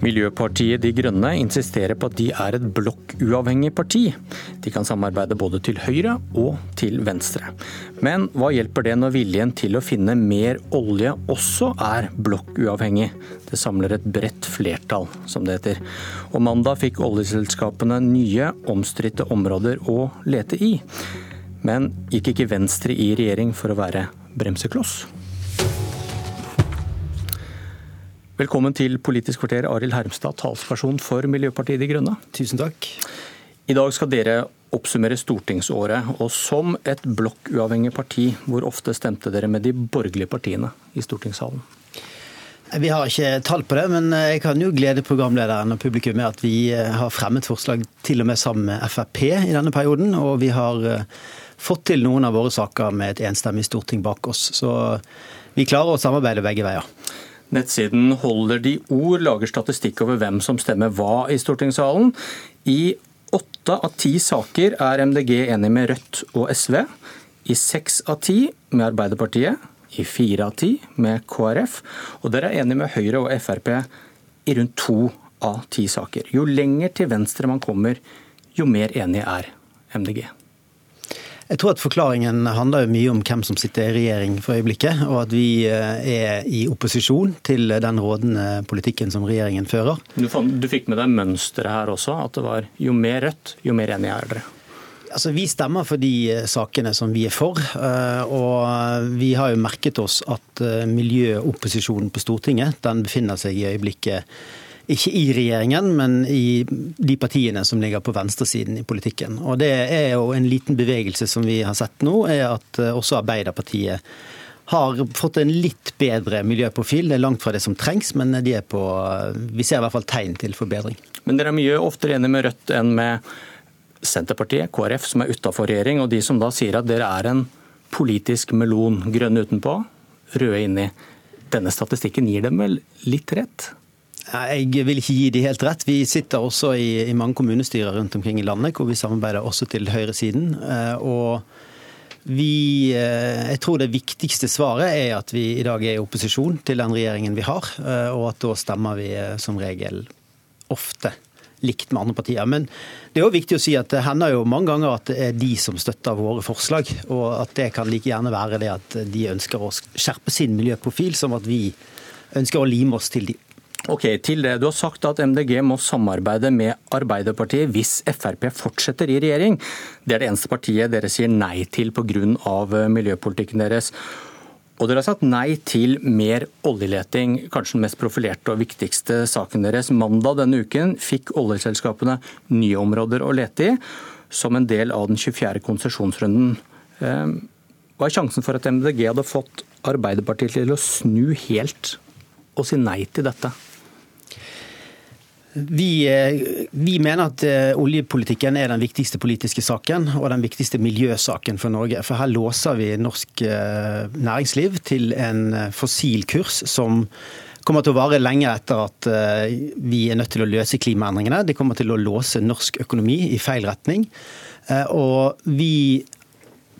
Miljøpartiet De Grønne insisterer på at de er et blokkuavhengig parti. De kan samarbeide både til høyre og til venstre. Men hva hjelper det når viljen til å finne mer olje også er blokkuavhengig? Det samler et bredt flertall, som det heter. Og mandag fikk oljeselskapene nye, omstridte områder å lete i. Men gikk ikke Venstre i regjering for å være bremsekloss? Velkommen til Politisk kvarter, Arild Hermstad, talsperson for Miljøpartiet De Grønne. Tusen takk. I dag skal dere oppsummere stortingsåret. Og som et blokkuavhengig parti, hvor ofte stemte dere med de borgerlige partiene i stortingssalen? Vi har ikke tall på det, men jeg kan jo glede programlederen og publikum med at vi har fremmet forslag til og med sammen med Frp i denne perioden. Og vi har eh, fått til noen av våre saker med et enstemmig storting bak oss. Så vi klarer å samarbeide begge veier. Nettsiden Holder de ord lager statistikk over hvem som stemmer hva i stortingssalen. I åtte av ti saker er MDG enig med Rødt og SV. I seks av ti med Arbeiderpartiet. I fire av ti med KrF. Og dere er enige med Høyre og Frp i rundt to av ti saker. Jo lenger til venstre man kommer, jo mer enig er MDG. Jeg tror at Forklaringen handler jo mye om hvem som sitter i regjering for øyeblikket, og at vi eh, er i opposisjon til den rådende politikken som regjeringen fører. Du, du fikk med deg mønsteret her også, at det var jo mer Rødt, jo mer enige er dere? Altså, Vi stemmer for de eh, sakene som vi er for. Eh, og vi har jo merket oss at miljøopposisjonen på Stortinget den befinner seg i øyeblikket ikke i regjeringen, men i de partiene som ligger på venstresiden i politikken. Og Det er jo en liten bevegelse som vi har sett nå, er at eh, også Arbeiderpartiet har fått en litt bedre miljøprofil. Det er langt fra det som trengs, men på, vi ser i hvert fall tegn til forbedring. Men dere er mye oftere enige med Rødt enn med Senterpartiet, KrF, som er utafor regjering, og de som da sier at dere er en politisk melon, grønn utenpå, røde inni. Denne statistikken gir dem vel litt rett? Jeg vil ikke gi de helt rett. Vi sitter også i, i, mange kommunestyrer rundt omkring i landet, hvor vi samarbeider også til høyresiden. Eh, og vi, eh, jeg tror det viktigste svaret er at vi i dag er i opposisjon til den regjeringen vi har, eh, og at da stemmer vi som regel ofte likt med andre partier. Men det er også viktig å si at det hender jo mange ganger at det er de som støtter våre forslag, og at det kan like gjerne være det at de ønsker å skjerpe sin miljøprofil, som at vi ønsker å lime oss til de. Ok, til det. Du har sagt at MDG må samarbeide med Arbeiderpartiet hvis Frp fortsetter i regjering. Det er det eneste partiet dere sier nei til pga. Eh, miljøpolitikken deres. Og dere har sagt nei til mer oljeleting, kanskje den mest profilerte og viktigste saken deres. Mandag denne uken fikk oljeselskapene nye områder å lete i, som en del av den 24. konsesjonsrunden. Eh, hva er sjansen for at MDG hadde fått Arbeiderpartiet til å snu helt og si nei til dette? Vi, eh, vi, mener at eh, oljepolitikken er den viktigste politiske saken og den viktigste miljøsaken for Norge. For her låser vi norsk eh, næringsliv til en fossil kurs som kommer til å vare lenge etter at vi er nødt til å løse klimaendringene. Det kommer til å låse norsk økonomi i feil retning. Og vi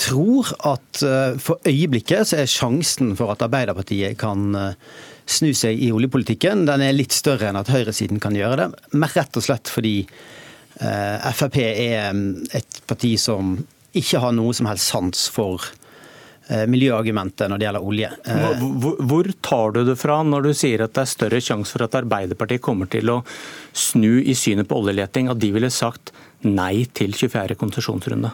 tror at for øyeblikket så er sjansen for at Arbeiderpartiet kan snu seg i oljepolitikken, den er litt større enn at høyresiden kan gjøre det. Men rett og slett fordi eh, Frp er mm, et parti som ikke har noe som helst sans for eh, miljøargumentet når det gjelder olje. Eh, hvor, hvor, tar du det fra når du sier at det er større sjanse for at Arbeiderpartiet kommer til å snu i synet på oljeleting, at de ville sagt nei til 24. konsesjonsrunde?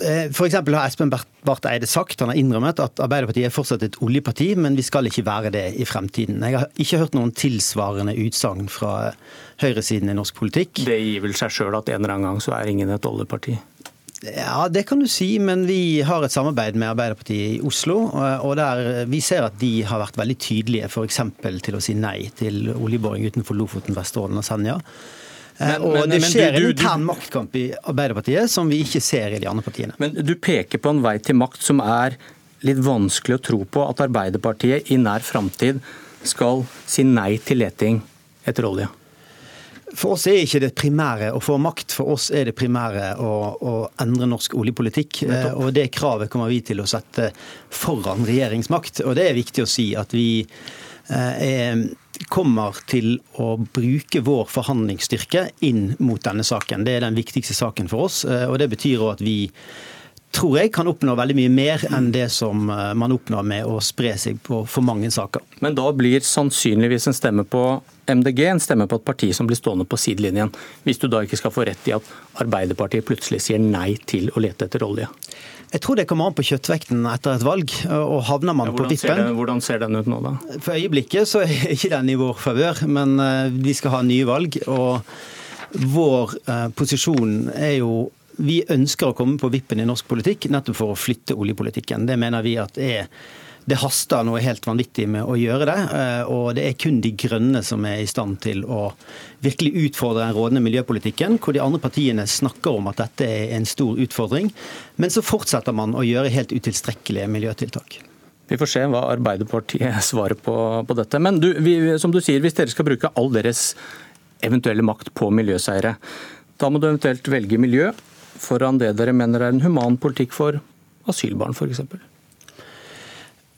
Eh, F.eks. har Espen Barth Eide sagt, han har innrømmet at Arbeiderpartiet er fortsatt et oljeparti, men vi skal ikke være det i fremtiden. Jeg har ikke hørt noen tilsvarende utsagn fra høyresiden i norsk politikk. Det gir vel seg sjøl at en eller annen gang så er ingen et oljeparti? Ja, det kan du si, men vi har et samarbeid med Arbeiderpartiet i Oslo. og der Vi ser at de har vært veldig tydelige f.eks. til å si nei til oljeboring utenfor Lofoten, Vesterålen og Senja. Eh, men, og men, det skjer en intern maktkamp i Arbeiderpartiet som vi ikke ser i de andre partiene. Men du peker på en vei til makt som er litt vanskelig å tro på at Arbeiderpartiet i nær framtid skal si nei til leting etter olje? For oss er ikke det primære å få makt, for oss er det primære å, å endre norsk oljepolitikk. Og det kravet kommer vi til å sette foran regjeringsmakt. Og det er viktig å si at vi er, kommer til å bruke vår forhandlingsstyrke inn mot denne saken. Det er den viktigste saken for oss. og Det betyr at vi tror jeg kan oppnå veldig mye mer enn det som eh, man oppnår med å spre seg på for mange saker. Men da blir sannsynligvis en stemme på MDG en stemme på et parti som blir stående på sidelinjen, hvis du da ikke skal få rett i at Arbeiderpartiet plutselig sier nei til å lete etter olje? Jeg tror det kommer an på kjøttvekten etter et valg. og havner man ja, på vippen... hvordan ser den ut nå, da? For øyeblikket så er ikke den i vår favør, men eh, vi skal ha nye valg. og Vår eh, posisjon er jo vi ønsker å komme på vippen i norsk politikk nettopp for å flytte oljepolitikken. Det mener vi at er det haster noe helt vanvittig med å gjøre det. Eh, og det er kun de grønne som er i stand til å virkelig utfordre den rådende miljøpolitikken, hvor de andre partiene snakker om at dette er en stor utfordring. Men så fortsetter man å gjøre helt utilstrekkelige miljøtiltak. Vi får se hva Arbeiderpartiet svarer på, på dette. Men du, vi, som du sier, hvis dere skal bruke all deres eventuelle makt på miljøseire, da må du eventuelt velge miljø foran det dere mener er en human politikk for asylbarn, f.eks.?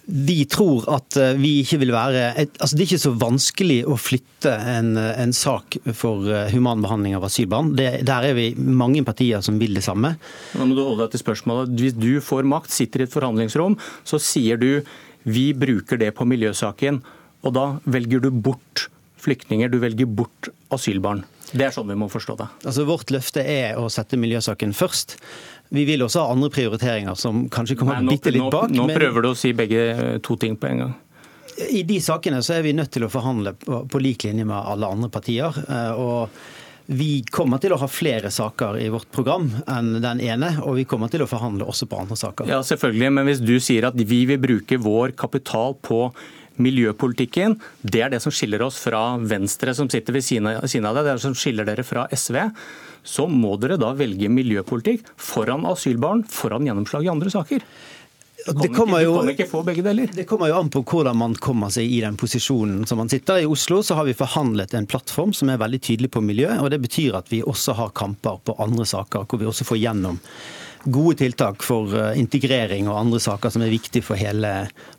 Vi tror at eh, vi ikke vil være altså Det er ikke så vanskelig å flytte en, en sak for eh, human behandling av asylbarn. Det, der er vi mange partier som vil det samme. Nå må du holde deg til spørsmålet. Hvis du får makt, sitter i et forhandlingsrom, så sier du vi bruker det på miljøsaken, og da velger du bort flyktninger, du velger bort asylbarn. Det er sånn vi må forstå det. Altså, vårt løfte er å sette miljøsaken først. Vi vil også ha andre prioriteringer som kanskje kommer Nei, nå, bitte litt bak. Nå, nå prøver du å si begge to ting på en gang. I de sakene så er vi nødt til å forhandle på, på lik linje med alle andre partier. Eh, og vi kommer til å ha flere saker i vårt program enn den ene, og vi kommer til å forhandle også på andre saker. Ja, selvfølgelig, Men hvis du sier at vi vil bruke vår kapital på miljøpolitikken, det er det som skiller oss fra Venstre, som sitter ved siden av deg, Det er det som skiller dere fra SV. Så må dere da velge miljøpolitikk foran asylbarn, foran gjennomslag i andre saker. Det kommer, jo, det kommer jo an på hvordan man kommer seg i den posisjonen som man sitter. I Oslo så har vi forhandlet en plattform som er veldig tydelig på miljø. og Det betyr at vi også har kamper på andre saker, hvor vi også får gjennom gode tiltak for eh, integrering og andre saker som er viktige for hele,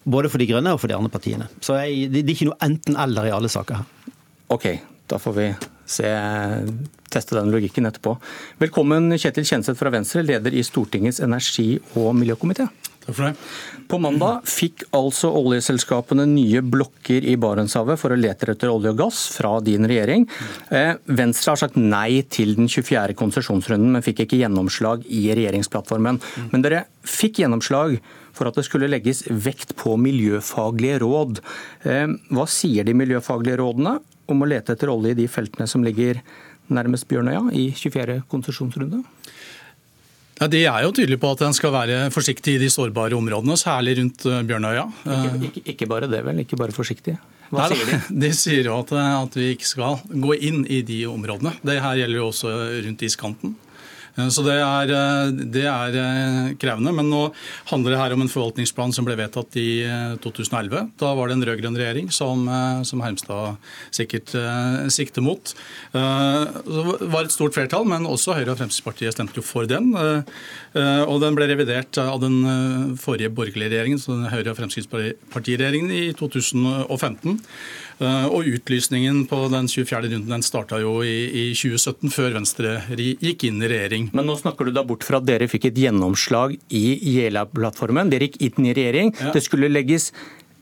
både for de grønne og for de andre partiene. Så jeg, det er ikke noe enten-eller i alle saker her. Ok, da får vi se, teste den logikken etterpå. Velkommen Kjetil Kjenseth fra Venstre, leder i Stortingets energi- og miljøkomité. Takk for det. På mandag fikk altså oljeselskapene nye blokker i Barentshavet for å lete etter olje og gass fra din regjering. Eh, Venstre har sagt nei til den 24. konsesjonsrunden, men fikk ikke gjennomslag i regjeringsplattformen. Men dere fikk gjennomslag for at det skulle legges vekt på miljøfaglige råd. Eh, hva sier de miljøfaglige rådene om å lete etter olje i de feltene som ligger nærmest Bjørnøya i 24. konsesjonsrunde? Ja, De er jo tydelige på at en skal være forsiktig i de sårbare områdene, særlig rundt eh, Bjørnøya. Ikke, ikke, ikke bare det, vel? Ikke bare forsiktig? Hva sier de? De sier jo at, at, vi ikke skal gå inn i de områdene. Det her gjelder jo også rundt iskanten. Eh, så det er, eh, det er, eh, krevende. Men nå handler det her om en forvaltningsplan som ble vedtatt i 2011. Da var det en rød-grønn regjering som, som Hermstad sikkert sikter mot. Det var et stort flertall, men også Høyre og Fremskrittspartiet stemte jo for den. Og den ble revidert av den forrige borgerlige regjeringen, så den Høyre- og Fremskrittspartiregjeringen, i 2015. Eh, og utlysningen på den 24. runden den starta jo i, i 2017, før Venstre gikk inn i regjering. Men nå snakker du da bort fra at dere fikk et gjennomslag i Jeløya-plattformen. Dere gikk inn i regjering. Ja. Det skulle legges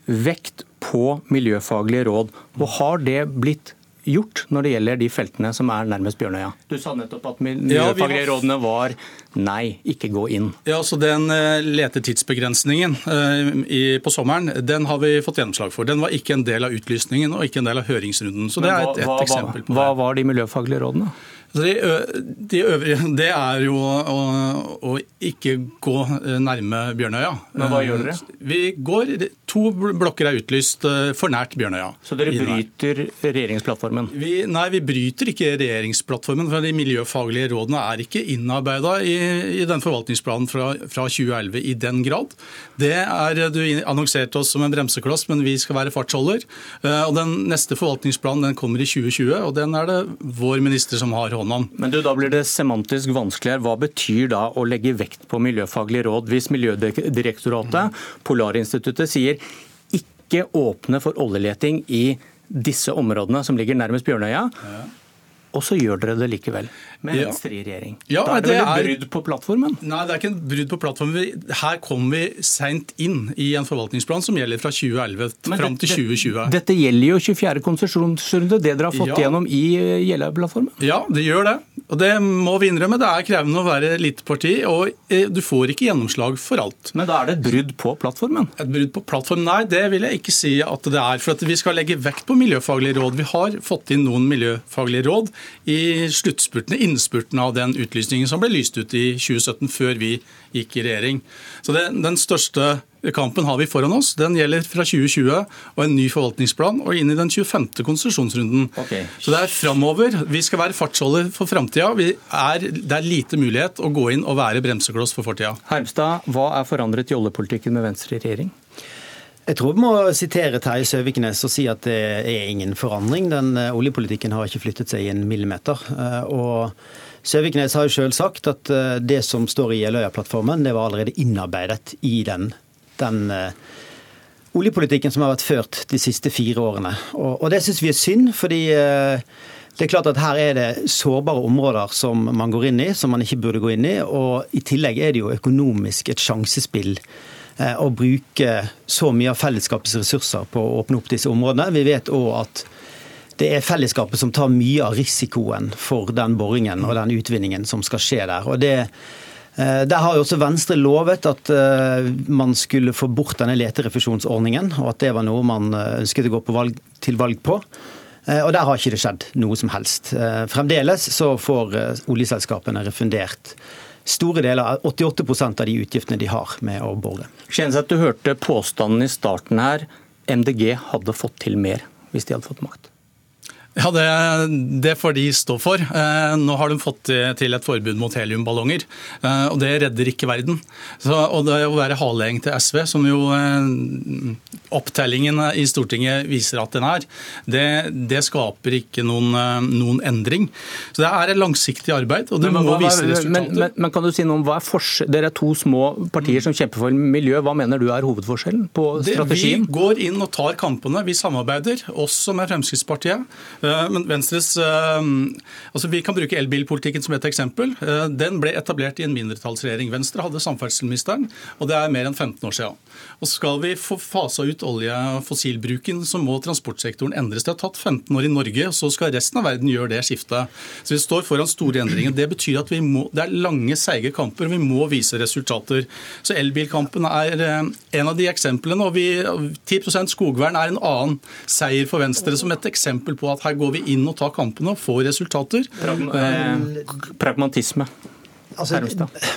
vekt på miljøfaglige råd. Og har det blitt gjort når det gjelder de feltene som er nærmest Bjørnøya? Du sa nettopp at miljøfaglige rådene var nei, ikke gå inn. Ja, så Den eh, letetidsbegrensningen eh, på sommeren den har vi fått gjennomslag for. Den var ikke en del av utlysningen og ikke en del av høringsrunden. så det er et, et eksempel på det. Hva var de miljøfaglige rådene? De, øvrige, det er jo å, å, ikke gå eh, nærme Bjørnøya. Men hva gjør dere? Eh, vi går, To blokker er utlyst eh, for nært Bjørnøya. Så dere bryter regjeringsplattformen? Vi, nei, vi bryter ikke regjeringsplattformen. for De miljøfaglige rådene er ikke innarbeida i, i den forvaltningsplanen fra, fra, 2011 i den grad. Det er, Du annonserte oss som en bremsekloss, men vi skal være fartsholder. Og Den neste forvaltningsplanen den kommer i 2020, og den er det vår minister som har hånd hånd om. Men du, Da blir det semantisk vanskeligere. Hva betyr da å legge vekt på miljøfaglig råd hvis Miljødirektoratet, Polarinstituttet, sier ikke åpne for oljeleting i disse områdene som ligger nærmest Bjørnøya? Ja og så gjør dere det likevel, med ja. Venstre i regjering. Ja, da er det, vel et brudd på plattformen? Nei, det er ikke et brudd på plattformen. Her kommer vi seint inn i en forvaltningsplan som gjelder fra 2011 Men fram til 2020. Dette gjelder jo 24. konsesjonsrunde, det dere har fått ja. gjennom i eh, Jeløya-plattformen? Ja, det gjør det. Og det må vi innrømme. Det er krevende å være eliteparti, og eh, du får ikke gjennomslag for alt. Men da er det et brudd på plattformen? Et brudd på plattformen? Nei, det vil jeg ikke si at det er. For vi skal legge vekt på miljøfaglige råd. Vi har fått inn noen miljøfaglige råd i sluttspurtene, innspurten av den utlysningen som ble lyst ut i 2017, før vi gikk i regjering. Så det, Den største kampen har vi foran oss. Den gjelder fra 2020 og en ny forvaltningsplan og inn i den 25. konsesjonsrunden. Okay. Så det er framover. Vi skal være fartsholder for framtida. Det er lite mulighet å gå inn og være bremsekloss for fortida. Hermstad, hva er forandret i oljepolitikken med Venstre i regjering? Jeg tror vi må sitere Terje Søviknes og si at det er ingen forandring. Den eh, oljepolitikken har ikke flyttet seg en millimeter. Eh, og Søviknes har jo selv sagt at eh, det som står i Jeløya-plattformen, det var allerede innarbeidet i den, den oljepolitikken som har vært ført de siste fire årene. Og, og det syns vi er synd, fordi det er klart at Her er det sårbare områder som man går inn i, som man ikke burde gå inn i. Og I tillegg er det jo økonomisk et sjansespill å bruke så mye av fellesskapets ressurser på å åpne opp disse områdene. Vi vet òg at det er fellesskapet som tar mye av risikoen for den boringen og den utvinningen som skal skje der. Og det, eh, der har jo også Venstre lovet at eh, man skulle få bort denne leterefusjonsordningen, og at det var noe man ønsket å gå valg, til valg på. Og der har ikke det skjedd noe som helst. Fremdeles så får oljeselskapene refundert store deler, 88% av de utgiftene de har med å bore. at du hørte påstanden i starten her. MDG hadde fått til mer hvis de hadde fått makt. Ja, det, det, får de stå for. Eh, nå har de fått til et forbud mot heliumballonger, eh, og det redder ikke verden. Så, og det å være haleheng til SV, som jo eh, opptellingen i Stortinget viser at den er, det, det skaper ikke noen, noen, endring. Så det er et langsiktig arbeid, og det men, må hva, vise resultater. Men, men, men, kan du si noe om hva er forskjell? Dere er to små partier som kjemper for miljø. Hva mener du er hovedforskjellen på strategien? Det, vi går inn og tar kampene. Vi samarbeider, også med Fremskrittspartiet. Eh, men Venstres eh, altså Vi kan bruke elbilpolitikken som et eksempel. Eh, den ble etablert i en mindretallsregjering. Venstre hadde samferdselsministeren, og det er mer enn 15 år siden. Og Skal vi få fasa ut olje- og fossilbruken, så må transportsektoren endres. Det har tatt 15 år i Norge, og så skal resten av verden gjøre det skiftet. Så Vi står foran store endringer. Det betyr at må, det er lange, seige kamper, og vi må vise resultater. Så Elbilkampen er en av de eksemplene. og vi, 10% skogvern er en annen seier for Venstre, som et eksempel på at her går vi inn og tar kampene og får resultater. Pragmatisme. Altså,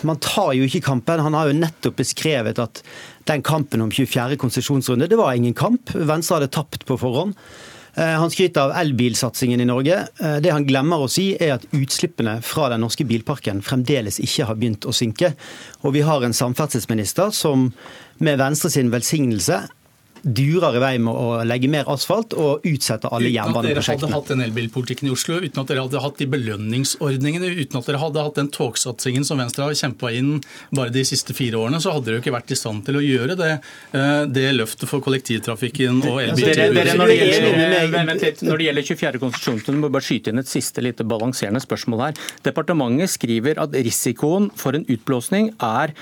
man tar jo ikke kampen. Han har jo nettopp beskrevet at den kampen om 24. konsesjonsrunde, det var ingen kamp. Venstre hadde tapt på forhånd. Eh, han skryter av elbilsatsingen i Norge. Eh, det han glemmer å si, er at utslippene fra den norske bilparken fremdeles ikke har begynt å synke. Og vi har en samferdselsminister som med Venstre sin velsignelse durer i vei med å legge mer asfalt og utsette alle jernbaneprosjektene. Uten at dere hadde hatt den elbilpolitikken i Oslo, uten at dere hadde hatt de belønningsordningene, uten at dere hadde hatt den togsatsingen som Venstre har kjempa inn bare de siste fire årene, så hadde dere jo ikke vært i stand til å gjøre det, eh, det løftet for kollektivtrafikken og elbiltilbudet. Når, når det gjelder 24. konsesjonsrunde, må jeg bare skyte inn et siste lite balanserende spørsmål her. Departementet skriver at risikoen for en utblåsning er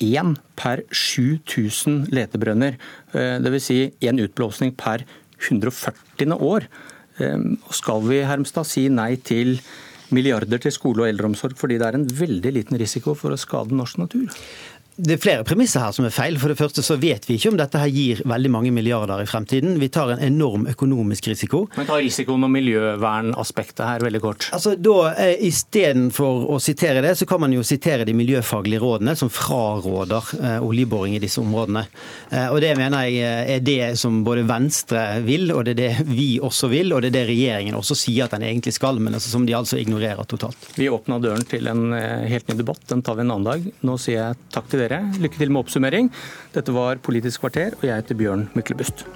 én per 7000 letebrønner. Eh, Dvs. Si én utblåsning per 140. år. Eh, skal vi Hermstad, si nei til milliarder til skole og eldreomsorg fordi det er en veldig liten risiko for å skade norsk natur? Det er flere premisser her som er feil. For det første så vet vi ikke om dette her gir veldig mange milliarder i fremtiden. Vi tar en enorm økonomisk risiko. Men ta risikoen og miljøvernaspektet her veldig kort. Altså da, eh, Istedenfor å sitere det, så kan man jo sitere de miljøfaglige rådene som fraråder eh, oljeboring i disse områdene. Eh, og Det mener jeg er det som både Venstre vil, og det er det vi også vil, og det er det regjeringen også sier at den egentlig skal, men altså, som de altså ignorerer totalt. Vi åpna døren til en helt ny debatt, den tar vi en annen dag. Nå sier jeg takk til dere. Lykke til med oppsummering. Dette var Politisk kvarter, og jeg heter Bjørn Myklebust.